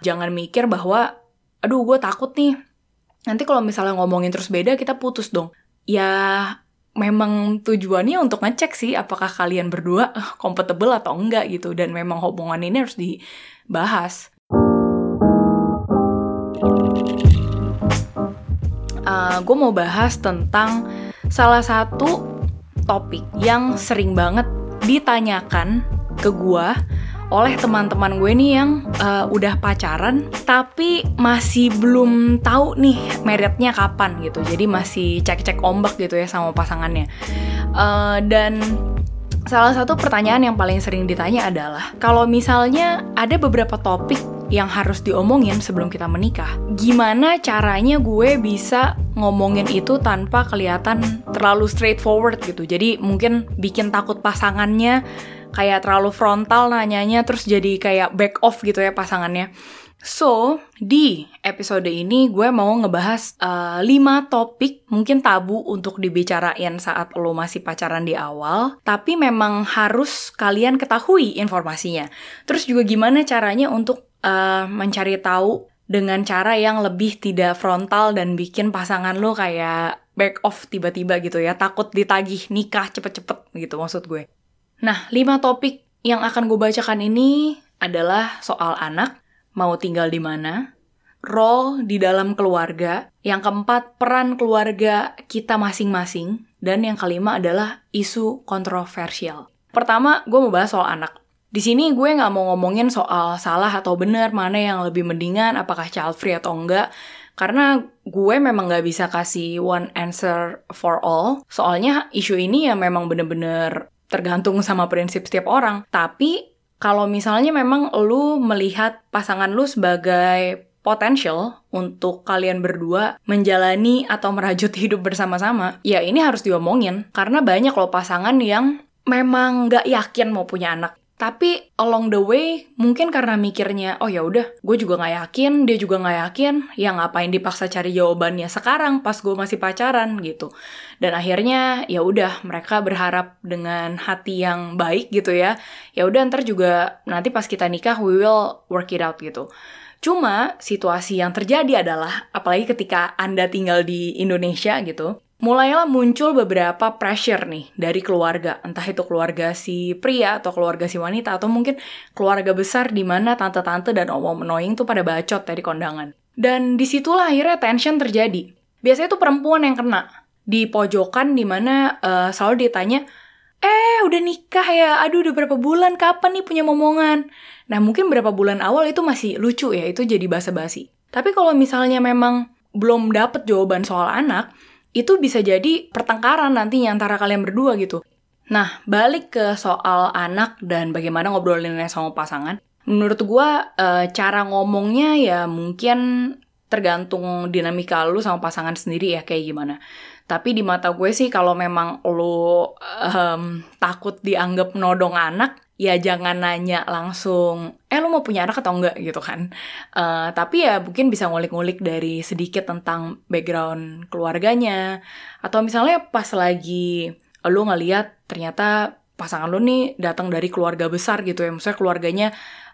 Jangan mikir bahwa, aduh gue takut nih, nanti kalau misalnya ngomongin terus beda, kita putus dong. Ya, memang tujuannya untuk ngecek sih apakah kalian berdua compatible atau enggak gitu. Dan memang hubungan ini harus dibahas. Uh, gue mau bahas tentang salah satu topik yang sering banget ditanyakan ke gue oleh teman-teman gue nih yang uh, udah pacaran tapi masih belum tahu nih meritnya kapan gitu jadi masih cek-cek ombak gitu ya sama pasangannya uh, dan salah satu pertanyaan yang paling sering ditanya adalah kalau misalnya ada beberapa topik yang harus diomongin sebelum kita menikah. Gimana caranya gue bisa ngomongin itu tanpa kelihatan terlalu straightforward gitu. Jadi mungkin bikin takut pasangannya kayak terlalu frontal nanyanya terus jadi kayak back off gitu ya pasangannya. So, di episode ini gue mau ngebahas uh, eh, 5 topik mungkin tabu untuk dibicarain saat lo masih pacaran di awal, tapi memang harus kalian ketahui informasinya. Terus juga gimana caranya untuk uh, mencari tahu dengan cara yang lebih tidak frontal dan bikin pasangan lo kayak back off tiba-tiba gitu ya, takut ditagih nikah cepet-cepet gitu maksud gue. Nah, lima topik yang akan gue bacakan ini adalah soal anak, mau tinggal di mana, role di dalam keluarga, yang keempat peran keluarga kita masing-masing, dan yang kelima adalah isu kontroversial. Pertama, gue mau bahas soal anak. Di sini gue nggak mau ngomongin soal salah atau benar, mana yang lebih mendingan, apakah child free atau enggak, karena gue memang nggak bisa kasih one answer for all. Soalnya isu ini ya memang bener-bener tergantung sama prinsip setiap orang. Tapi kalau misalnya memang lu melihat pasangan lu sebagai potensial untuk kalian berdua menjalani atau merajut hidup bersama-sama, ya ini harus diomongin. Karena banyak loh pasangan yang memang nggak yakin mau punya anak. Tapi along the way mungkin karena mikirnya oh ya udah gue juga nggak yakin dia juga nggak yakin ya ngapain dipaksa cari jawabannya sekarang pas gue masih pacaran gitu. Dan akhirnya ya udah mereka berharap dengan hati yang baik gitu ya ya udah ntar juga nanti pas kita nikah we will work it out gitu. Cuma situasi yang terjadi adalah, apalagi ketika Anda tinggal di Indonesia gitu, mulailah muncul beberapa pressure nih dari keluarga, entah itu keluarga si pria atau keluarga si wanita atau mungkin keluarga besar di mana tante-tante dan om-om annoying tuh pada bacot dari kondangan. Dan di situlah akhirnya tension terjadi. Biasanya tuh perempuan yang kena di pojokan di mana uh, selalu ditanya, eh udah nikah ya, aduh udah berapa bulan, kapan nih punya momongan? Nah mungkin berapa bulan awal itu masih lucu ya, itu jadi basa-basi. Tapi kalau misalnya memang belum dapet jawaban soal anak, itu bisa jadi pertengkaran nantinya antara kalian berdua gitu. Nah, balik ke soal anak dan bagaimana ngobrolinnya sama pasangan. Menurut gue, e, cara ngomongnya ya mungkin tergantung dinamika lu sama pasangan sendiri ya kayak gimana. Tapi di mata gue sih kalau memang lu um, takut dianggap nodong anak, ya jangan nanya langsung, eh lu mau punya anak atau enggak gitu kan. Uh, tapi ya mungkin bisa ngulik-ngulik dari sedikit tentang background keluarganya. Atau misalnya pas lagi lu ngeliat ternyata pasangan lu nih datang dari keluarga besar gitu ya. Maksudnya keluarganya,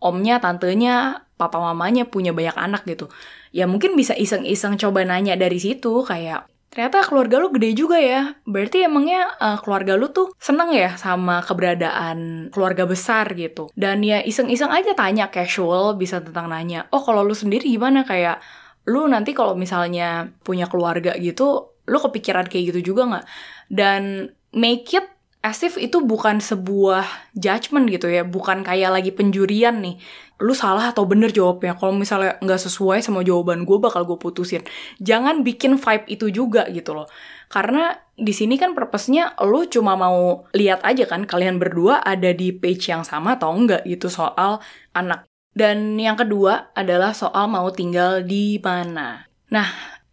omnya, tantenya, papa mamanya punya banyak anak gitu. Ya mungkin bisa iseng-iseng coba nanya dari situ kayak, ternyata keluarga lu gede juga ya. Berarti emangnya uh, keluarga lu tuh seneng ya sama keberadaan keluarga besar gitu. Dan ya iseng-iseng aja tanya casual bisa tentang nanya, oh kalau lu sendiri gimana kayak lu nanti kalau misalnya punya keluarga gitu, lu kepikiran kayak gitu juga nggak? Dan make it as if itu bukan sebuah judgment gitu ya, bukan kayak lagi penjurian nih lu salah atau bener jawabnya. Kalau misalnya nggak sesuai sama jawaban gue, bakal gue putusin. Jangan bikin vibe itu juga gitu loh. Karena di sini kan purpose-nya lu cuma mau lihat aja kan kalian berdua ada di page yang sama atau enggak gitu soal anak. Dan yang kedua adalah soal mau tinggal di mana. Nah,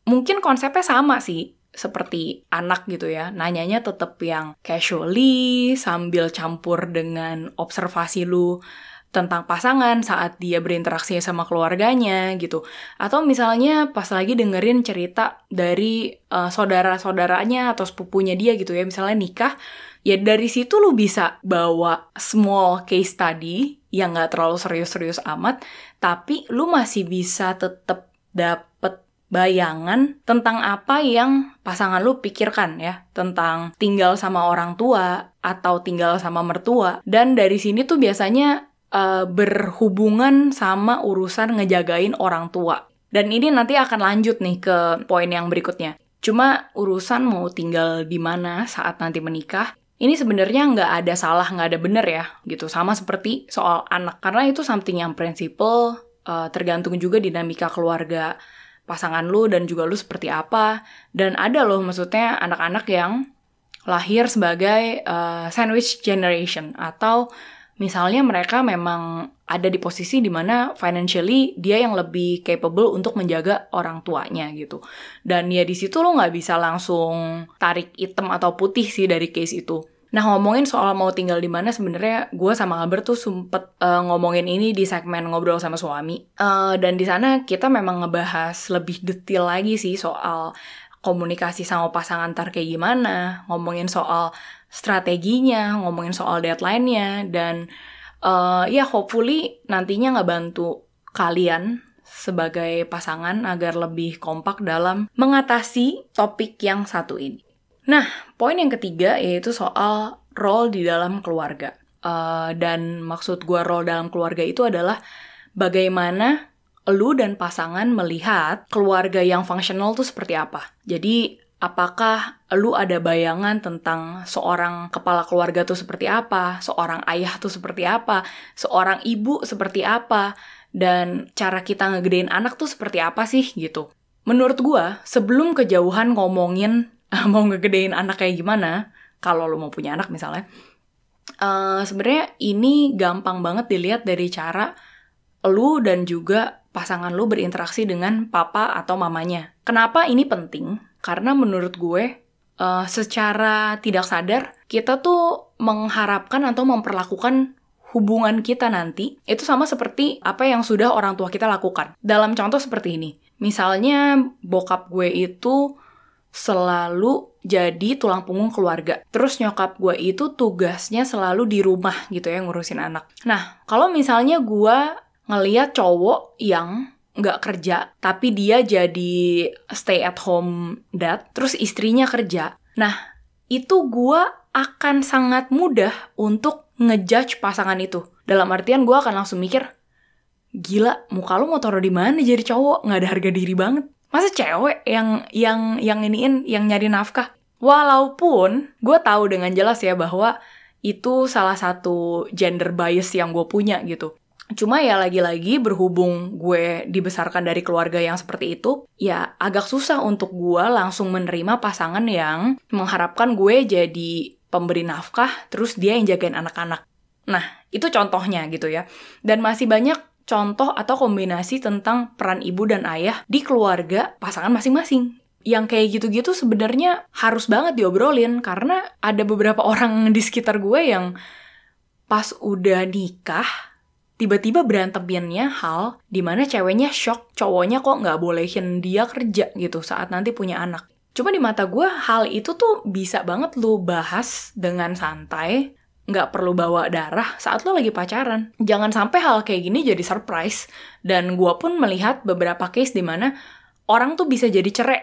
mungkin konsepnya sama sih seperti anak gitu ya. Nanyanya tetap yang casually sambil campur dengan observasi lu tentang pasangan saat dia berinteraksi sama keluarganya gitu. Atau misalnya pas lagi dengerin cerita dari uh, saudara-saudaranya atau sepupunya dia gitu ya, misalnya nikah, ya dari situ lu bisa bawa small case study yang nggak terlalu serius-serius amat, tapi lu masih bisa tetap dapet bayangan tentang apa yang pasangan lu pikirkan ya. Tentang tinggal sama orang tua atau tinggal sama mertua. Dan dari sini tuh biasanya uh, berhubungan sama urusan ngejagain orang tua. Dan ini nanti akan lanjut nih ke poin yang berikutnya. Cuma urusan mau tinggal di mana saat nanti menikah ini sebenarnya nggak ada salah nggak ada bener ya gitu. Sama seperti soal anak. Karena itu something yang prinsipal uh, tergantung juga dinamika keluarga pasangan lu dan juga lu seperti apa. Dan ada loh maksudnya anak-anak yang lahir sebagai uh, sandwich generation atau misalnya mereka memang ada di posisi di mana financially dia yang lebih capable untuk menjaga orang tuanya gitu. Dan ya di situ lo nggak bisa langsung tarik item atau putih sih dari case itu Nah ngomongin soal mau tinggal di mana sebenarnya gue sama Albert tuh sempet uh, ngomongin ini di segmen ngobrol sama suami uh, dan di sana kita memang ngebahas lebih detail lagi sih soal komunikasi sama pasangan ntar kayak gimana, ngomongin soal strateginya, ngomongin soal deadline-nya dan uh, ya hopefully nantinya nggak bantu kalian sebagai pasangan agar lebih kompak dalam mengatasi topik yang satu ini. Nah, poin yang ketiga yaitu soal role di dalam keluarga. Uh, dan maksud gue role dalam keluarga itu adalah bagaimana lu dan pasangan melihat keluarga yang fungsional tuh seperti apa. Jadi, apakah lu ada bayangan tentang seorang kepala keluarga tuh seperti apa, seorang ayah tuh seperti apa, seorang ibu seperti apa, dan cara kita ngegedein anak tuh seperti apa sih gitu. Menurut gue, sebelum kejauhan ngomongin mau ngegedein anak kayak gimana, kalau lo mau punya anak misalnya, uh, sebenarnya ini gampang banget dilihat dari cara lu dan juga pasangan lu berinteraksi dengan papa atau mamanya. Kenapa ini penting? Karena menurut gue, uh, secara tidak sadar, kita tuh mengharapkan atau memperlakukan hubungan kita nanti itu sama seperti apa yang sudah orang tua kita lakukan. Dalam contoh seperti ini, misalnya bokap gue itu selalu jadi tulang punggung keluarga. Terus nyokap gue itu tugasnya selalu di rumah gitu ya ngurusin anak. Nah, kalau misalnya gue ngeliat cowok yang nggak kerja, tapi dia jadi stay at home dad, terus istrinya kerja. Nah, itu gue akan sangat mudah untuk ngejudge pasangan itu. Dalam artian gue akan langsung mikir, gila, muka lu mau taruh di mana jadi cowok? Nggak ada harga diri banget. Masa cewek yang yang yang iniin yang nyari nafkah? Walaupun gue tahu dengan jelas ya bahwa itu salah satu gender bias yang gue punya gitu. Cuma ya lagi-lagi berhubung gue dibesarkan dari keluarga yang seperti itu, ya agak susah untuk gue langsung menerima pasangan yang mengharapkan gue jadi pemberi nafkah, terus dia yang jagain anak-anak. Nah, itu contohnya gitu ya. Dan masih banyak contoh atau kombinasi tentang peran ibu dan ayah di keluarga pasangan masing-masing. Yang kayak gitu-gitu sebenarnya harus banget diobrolin karena ada beberapa orang di sekitar gue yang pas udah nikah tiba-tiba beranteminnya hal di mana ceweknya shock cowoknya kok nggak bolehin dia kerja gitu saat nanti punya anak. Cuma di mata gue hal itu tuh bisa banget lu bahas dengan santai nggak perlu bawa darah saat lo lagi pacaran. Jangan sampai hal kayak gini jadi surprise. Dan gue pun melihat beberapa case di mana orang tuh bisa jadi cerai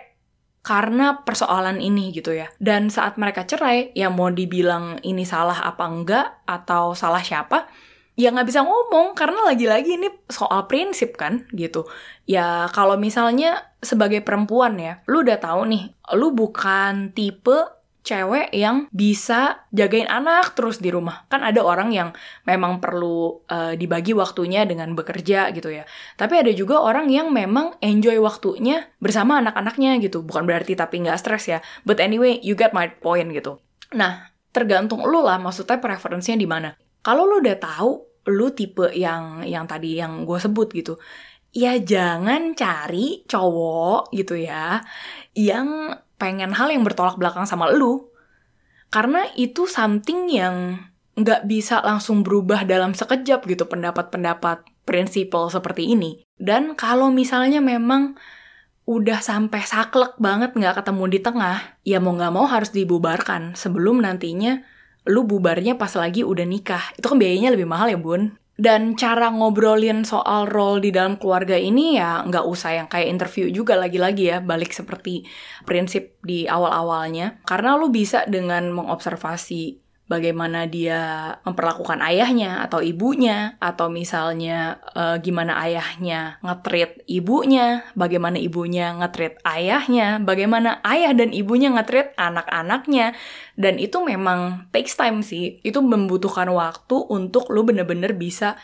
karena persoalan ini gitu ya. Dan saat mereka cerai, ya mau dibilang ini salah apa enggak, atau salah siapa, ya nggak bisa ngomong karena lagi-lagi ini soal prinsip kan gitu. Ya kalau misalnya sebagai perempuan ya, lu udah tahu nih, lu bukan tipe cewek yang bisa jagain anak terus di rumah. Kan ada orang yang memang perlu uh, dibagi waktunya dengan bekerja gitu ya. Tapi ada juga orang yang memang enjoy waktunya bersama anak-anaknya gitu. Bukan berarti tapi nggak stres ya. But anyway, you get my point gitu. Nah, tergantung lu lah maksudnya preferensinya di mana. Kalau lu udah tahu lu tipe yang yang tadi yang gue sebut gitu. Ya jangan cari cowok gitu ya yang pengen hal yang bertolak belakang sama lu. Karena itu something yang nggak bisa langsung berubah dalam sekejap gitu pendapat-pendapat prinsipal seperti ini. Dan kalau misalnya memang udah sampai saklek banget nggak ketemu di tengah, ya mau nggak mau harus dibubarkan sebelum nantinya lu bubarnya pas lagi udah nikah. Itu kan biayanya lebih mahal ya bun. Dan cara ngobrolin soal role di dalam keluarga ini ya nggak usah yang kayak interview juga lagi-lagi ya, balik seperti prinsip di awal-awalnya. Karena lu bisa dengan mengobservasi bagaimana dia memperlakukan ayahnya atau ibunya atau misalnya uh, gimana ayahnya ngetrit ibunya, bagaimana ibunya ngetrit ayahnya, bagaimana ayah dan ibunya ngetrit anak-anaknya dan itu memang takes time sih. Itu membutuhkan waktu untuk lu bener-bener bisa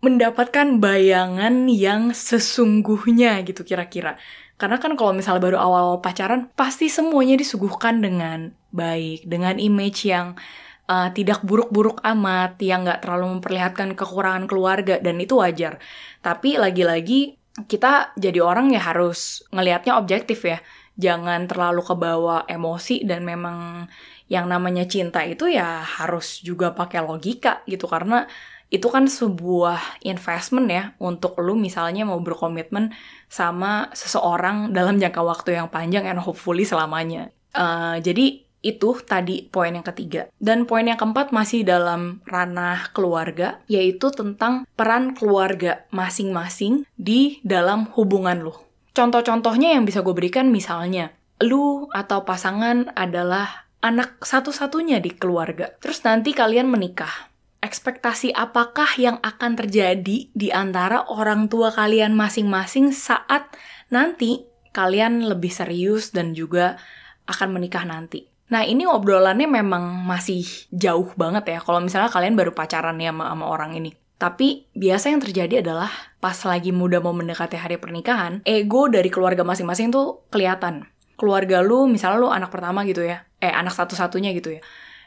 mendapatkan bayangan yang sesungguhnya gitu kira-kira. Karena kan kalau misalnya baru awal pacaran, pasti semuanya disuguhkan dengan baik, dengan image yang uh, tidak buruk-buruk amat, yang nggak terlalu memperlihatkan kekurangan keluarga, dan itu wajar. Tapi lagi-lagi kita jadi orang ya harus ngelihatnya objektif ya. Jangan terlalu kebawa emosi dan memang yang namanya cinta itu ya harus juga pakai logika gitu karena itu kan sebuah investment ya untuk lu misalnya mau berkomitmen sama seseorang dalam jangka waktu yang panjang and hopefully selamanya. Uh, jadi itu tadi poin yang ketiga. Dan poin yang keempat masih dalam ranah keluarga, yaitu tentang peran keluarga masing-masing di dalam hubungan lu. Contoh-contohnya yang bisa gue berikan misalnya, lu atau pasangan adalah anak satu-satunya di keluarga. Terus nanti kalian menikah ekspektasi apakah yang akan terjadi di antara orang tua kalian masing-masing saat nanti kalian lebih serius dan juga akan menikah nanti. Nah ini obrolannya memang masih jauh banget ya kalau misalnya kalian baru pacaran ya sama, sama orang ini. Tapi biasa yang terjadi adalah pas lagi muda mau mendekati hari pernikahan, ego dari keluarga masing-masing tuh kelihatan. Keluarga lu, misalnya lu anak pertama gitu ya, eh anak satu-satunya gitu ya.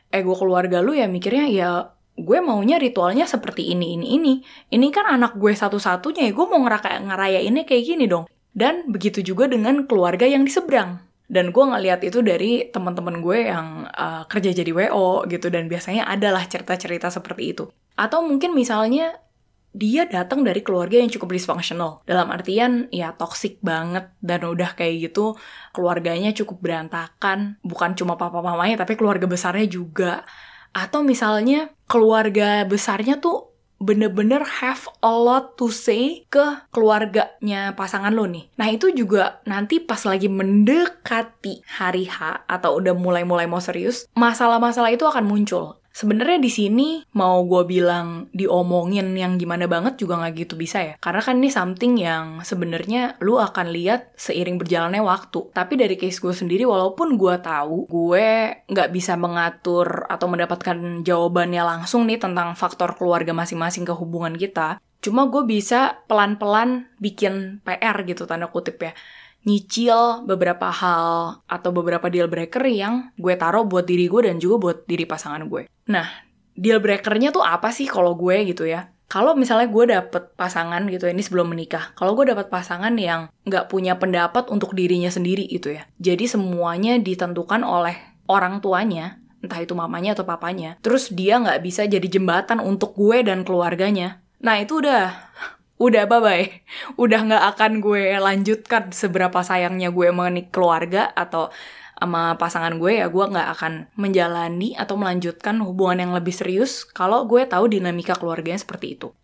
Ego keluarga lu ya mikirnya ya gue maunya ritualnya seperti ini, ini, ini. Ini kan anak gue satu-satunya ya, gue mau ngeraka, ngerayainnya kayak gini dong. Dan begitu juga dengan keluarga yang di seberang. Dan gue ngeliat itu dari teman-teman gue yang uh, kerja jadi WO gitu, dan biasanya adalah cerita-cerita seperti itu. Atau mungkin misalnya dia datang dari keluarga yang cukup dysfunctional. Dalam artian ya toxic banget dan udah kayak gitu keluarganya cukup berantakan. Bukan cuma papa mamanya tapi keluarga besarnya juga atau misalnya keluarga besarnya tuh bener-bener have a lot to say ke keluarganya pasangan lo nih. Nah itu juga nanti pas lagi mendekati hari H atau udah mulai-mulai mau serius, masalah-masalah itu akan muncul sebenarnya di sini mau gue bilang diomongin yang gimana banget juga nggak gitu bisa ya. Karena kan ini something yang sebenarnya lu akan lihat seiring berjalannya waktu. Tapi dari case gue sendiri walaupun gue tahu gue nggak bisa mengatur atau mendapatkan jawabannya langsung nih tentang faktor keluarga masing-masing ke hubungan kita cuma gue bisa pelan-pelan bikin PR gitu tanda kutip ya nyicil beberapa hal atau beberapa deal breaker yang gue taruh buat diri gue dan juga buat diri pasangan gue. Nah, deal breakernya tuh apa sih kalau gue gitu ya? Kalau misalnya gue dapet pasangan gitu ini sebelum menikah, kalau gue dapet pasangan yang nggak punya pendapat untuk dirinya sendiri gitu ya, jadi semuanya ditentukan oleh orang tuanya, entah itu mamanya atau papanya, terus dia nggak bisa jadi jembatan untuk gue dan keluarganya. Nah itu udah udah bye bye udah nggak akan gue lanjutkan seberapa sayangnya gue menik keluarga atau sama pasangan gue ya gue nggak akan menjalani atau melanjutkan hubungan yang lebih serius kalau gue tahu dinamika keluarganya seperti itu.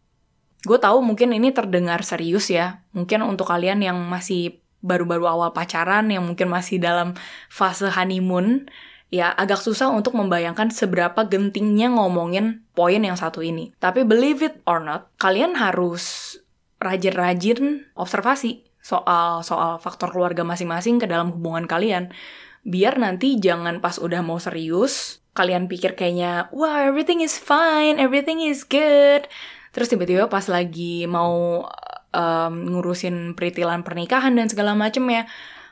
Gue tahu mungkin ini terdengar serius ya, mungkin untuk kalian yang masih baru-baru awal pacaran, yang mungkin masih dalam fase honeymoon, ya agak susah untuk membayangkan seberapa gentingnya ngomongin poin yang satu ini. Tapi believe it or not, kalian harus rajin-rajin observasi soal soal faktor keluarga masing-masing ke dalam hubungan kalian. Biar nanti jangan pas udah mau serius, kalian pikir kayaknya, wah everything is fine, everything is good. Terus tiba-tiba pas lagi mau um, ngurusin peritilan pernikahan dan segala macem ya,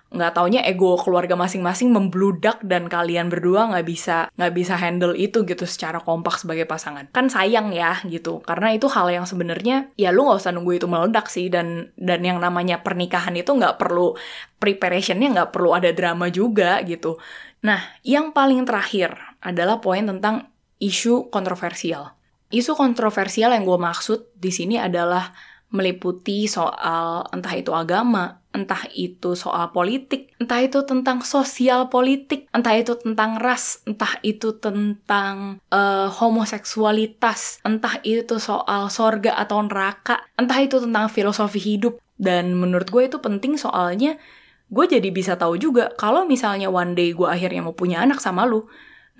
nggak taunya ego keluarga masing-masing membludak dan kalian berdua nggak bisa nggak bisa handle itu gitu secara kompak sebagai pasangan. Kan sayang ya gitu. Karena itu hal yang sebenarnya ya lu nggak usah nunggu itu meledak sih. Dan dan yang namanya pernikahan itu nggak perlu preparationnya nggak perlu ada drama juga gitu. Nah yang paling terakhir adalah poin tentang isu kontroversial. Isu kontroversial yang gue maksud di sini adalah meliputi soal entah itu agama, entah itu soal politik, entah itu tentang sosial politik, entah itu tentang ras, entah itu tentang uh, homoseksualitas, entah itu soal sorga atau neraka, entah itu tentang filosofi hidup. Dan menurut gue itu penting soalnya gue jadi bisa tahu juga kalau misalnya one day gue akhirnya mau punya anak sama lu,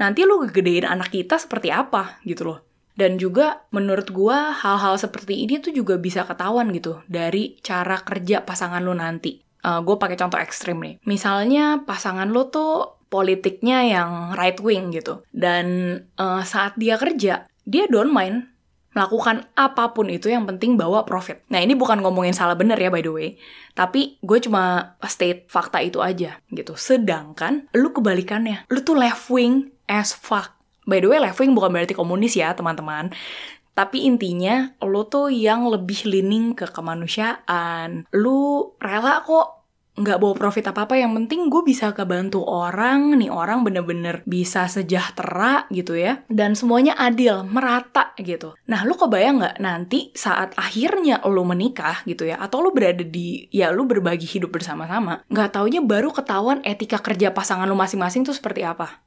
nanti lu gedein anak kita seperti apa gitu loh. Dan juga menurut gue hal-hal seperti ini tuh juga bisa ketahuan gitu dari cara kerja pasangan lo nanti. Uh, gue pakai contoh ekstrim nih. Misalnya pasangan lo tuh politiknya yang right wing gitu. Dan uh, saat dia kerja, dia don't mind melakukan apa pun itu yang penting bawa profit. Nah ini bukan ngomongin salah bener ya by the way, tapi gue cuma state fakta itu aja gitu. Sedangkan lu kebalikannya, lu tuh left wing as fuck By the way, left wing bukan berarti komunis ya, teman-teman. Tapi intinya, lo tuh yang lebih leaning ke kemanusiaan. Lu rela kok nggak bawa profit apa-apa, yang penting gue bisa kebantu orang, nih orang bener-bener bisa sejahtera gitu ya. Dan semuanya adil, merata gitu. Nah, lu kebayang nggak nanti saat akhirnya lo menikah gitu ya, atau lo berada di, ya lu berbagi hidup bersama-sama, nggak taunya baru ketahuan etika kerja pasangan lo masing-masing tuh seperti apa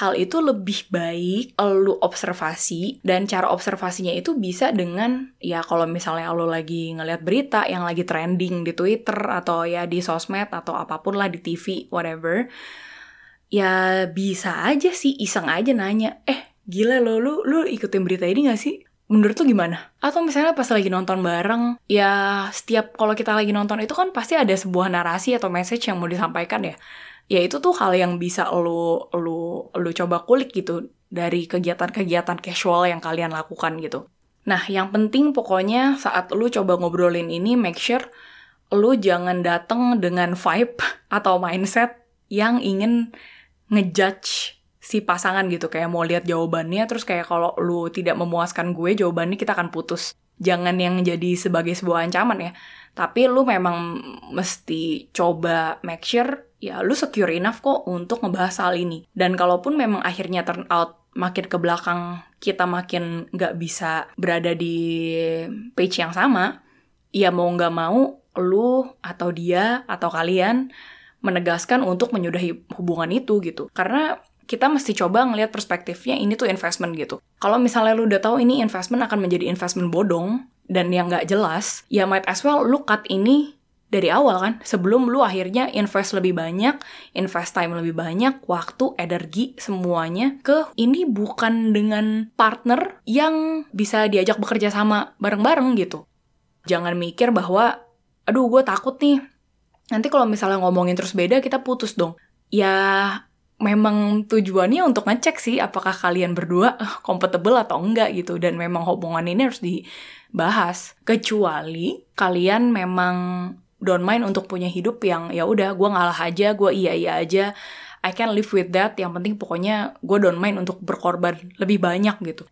hal itu lebih baik lu observasi dan cara observasinya itu bisa dengan ya kalau misalnya lu lagi ngeliat berita yang lagi trending di Twitter atau ya di sosmed atau apa pun lah di TV whatever ya bisa aja sih iseng aja nanya eh gila lo lu lu ikutin berita ini gak sih menurut lu gimana? Atau misalnya pas lagi nonton bareng, ya setiap kalau kita lagi nonton itu kan pasti ada sebuah narasi atau message yang mau disampaikan ya ya itu tuh hal yang bisa lo lo lo coba kulik gitu dari kegiatan-kegiatan casual yang kalian lakukan gitu. Nah, yang penting pokoknya saat lo coba ngobrolin ini make sure lo jangan dateng dengan vibe atau mindset yang ingin ngejudge si pasangan gitu kayak mau lihat jawabannya terus kayak kalau lu tidak memuaskan gue jawabannya kita akan putus. Jangan yang jadi sebagai sebuah ancaman ya. Tapi lu memang mesti coba make sure ya lu secure enough kok untuk ngebahas hal ini. Dan kalaupun memang akhirnya turn out makin ke belakang kita makin nggak bisa berada di page yang sama, ya mau nggak mau lu atau dia atau kalian menegaskan untuk menyudahi hubungan itu gitu. Karena kita mesti coba ngelihat perspektifnya ini tuh investment gitu. Kalau misalnya lu udah tahu ini investment akan menjadi investment bodong dan yang nggak jelas, ya might as well lu cut ini dari awal kan. Sebelum lu akhirnya invest lebih banyak invest time lebih banyak waktu energi semuanya ke ini bukan dengan partner yang bisa diajak bekerja sama bareng-bareng gitu. Jangan mikir bahwa aduh gue takut nih. Nanti kalau misalnya ngomongin terus beda kita putus dong. Ya memang tujuannya untuk ngecek sih apakah kalian berdua compatible atau enggak gitu. Dan memang hubungan ini harus dibahas. Kecuali kalian memang don't mind untuk punya hidup yang ya udah gue ngalah aja gue iya iya aja. I can live with that. Yang penting pokoknya gue don't mind untuk berkorban lebih banyak gitu.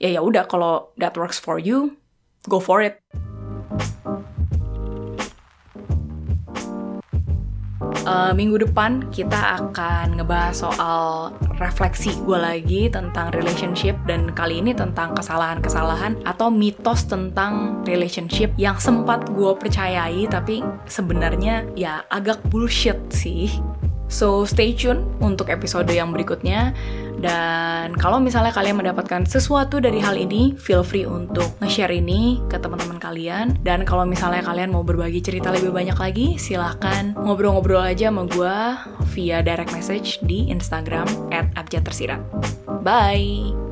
Ya ya udah kalau that works for you go for it uh, minggu depan kita akan ngebahas soal refleksi gue lagi tentang relationship dan kali ini tentang kesalahan-kesalahan atau mitos tentang relationship yang sempat gue percayai tapi sebenarnya ya agak bullshit sih. So stay tune untuk episode yang berikutnya dan kalau misalnya kalian mendapatkan sesuatu dari hal ini, feel free untuk nge-share ini ke teman-teman kalian. Dan kalau misalnya kalian mau berbagi cerita lebih banyak lagi, silahkan ngobrol-ngobrol aja sama gue via direct message di Instagram at Bye!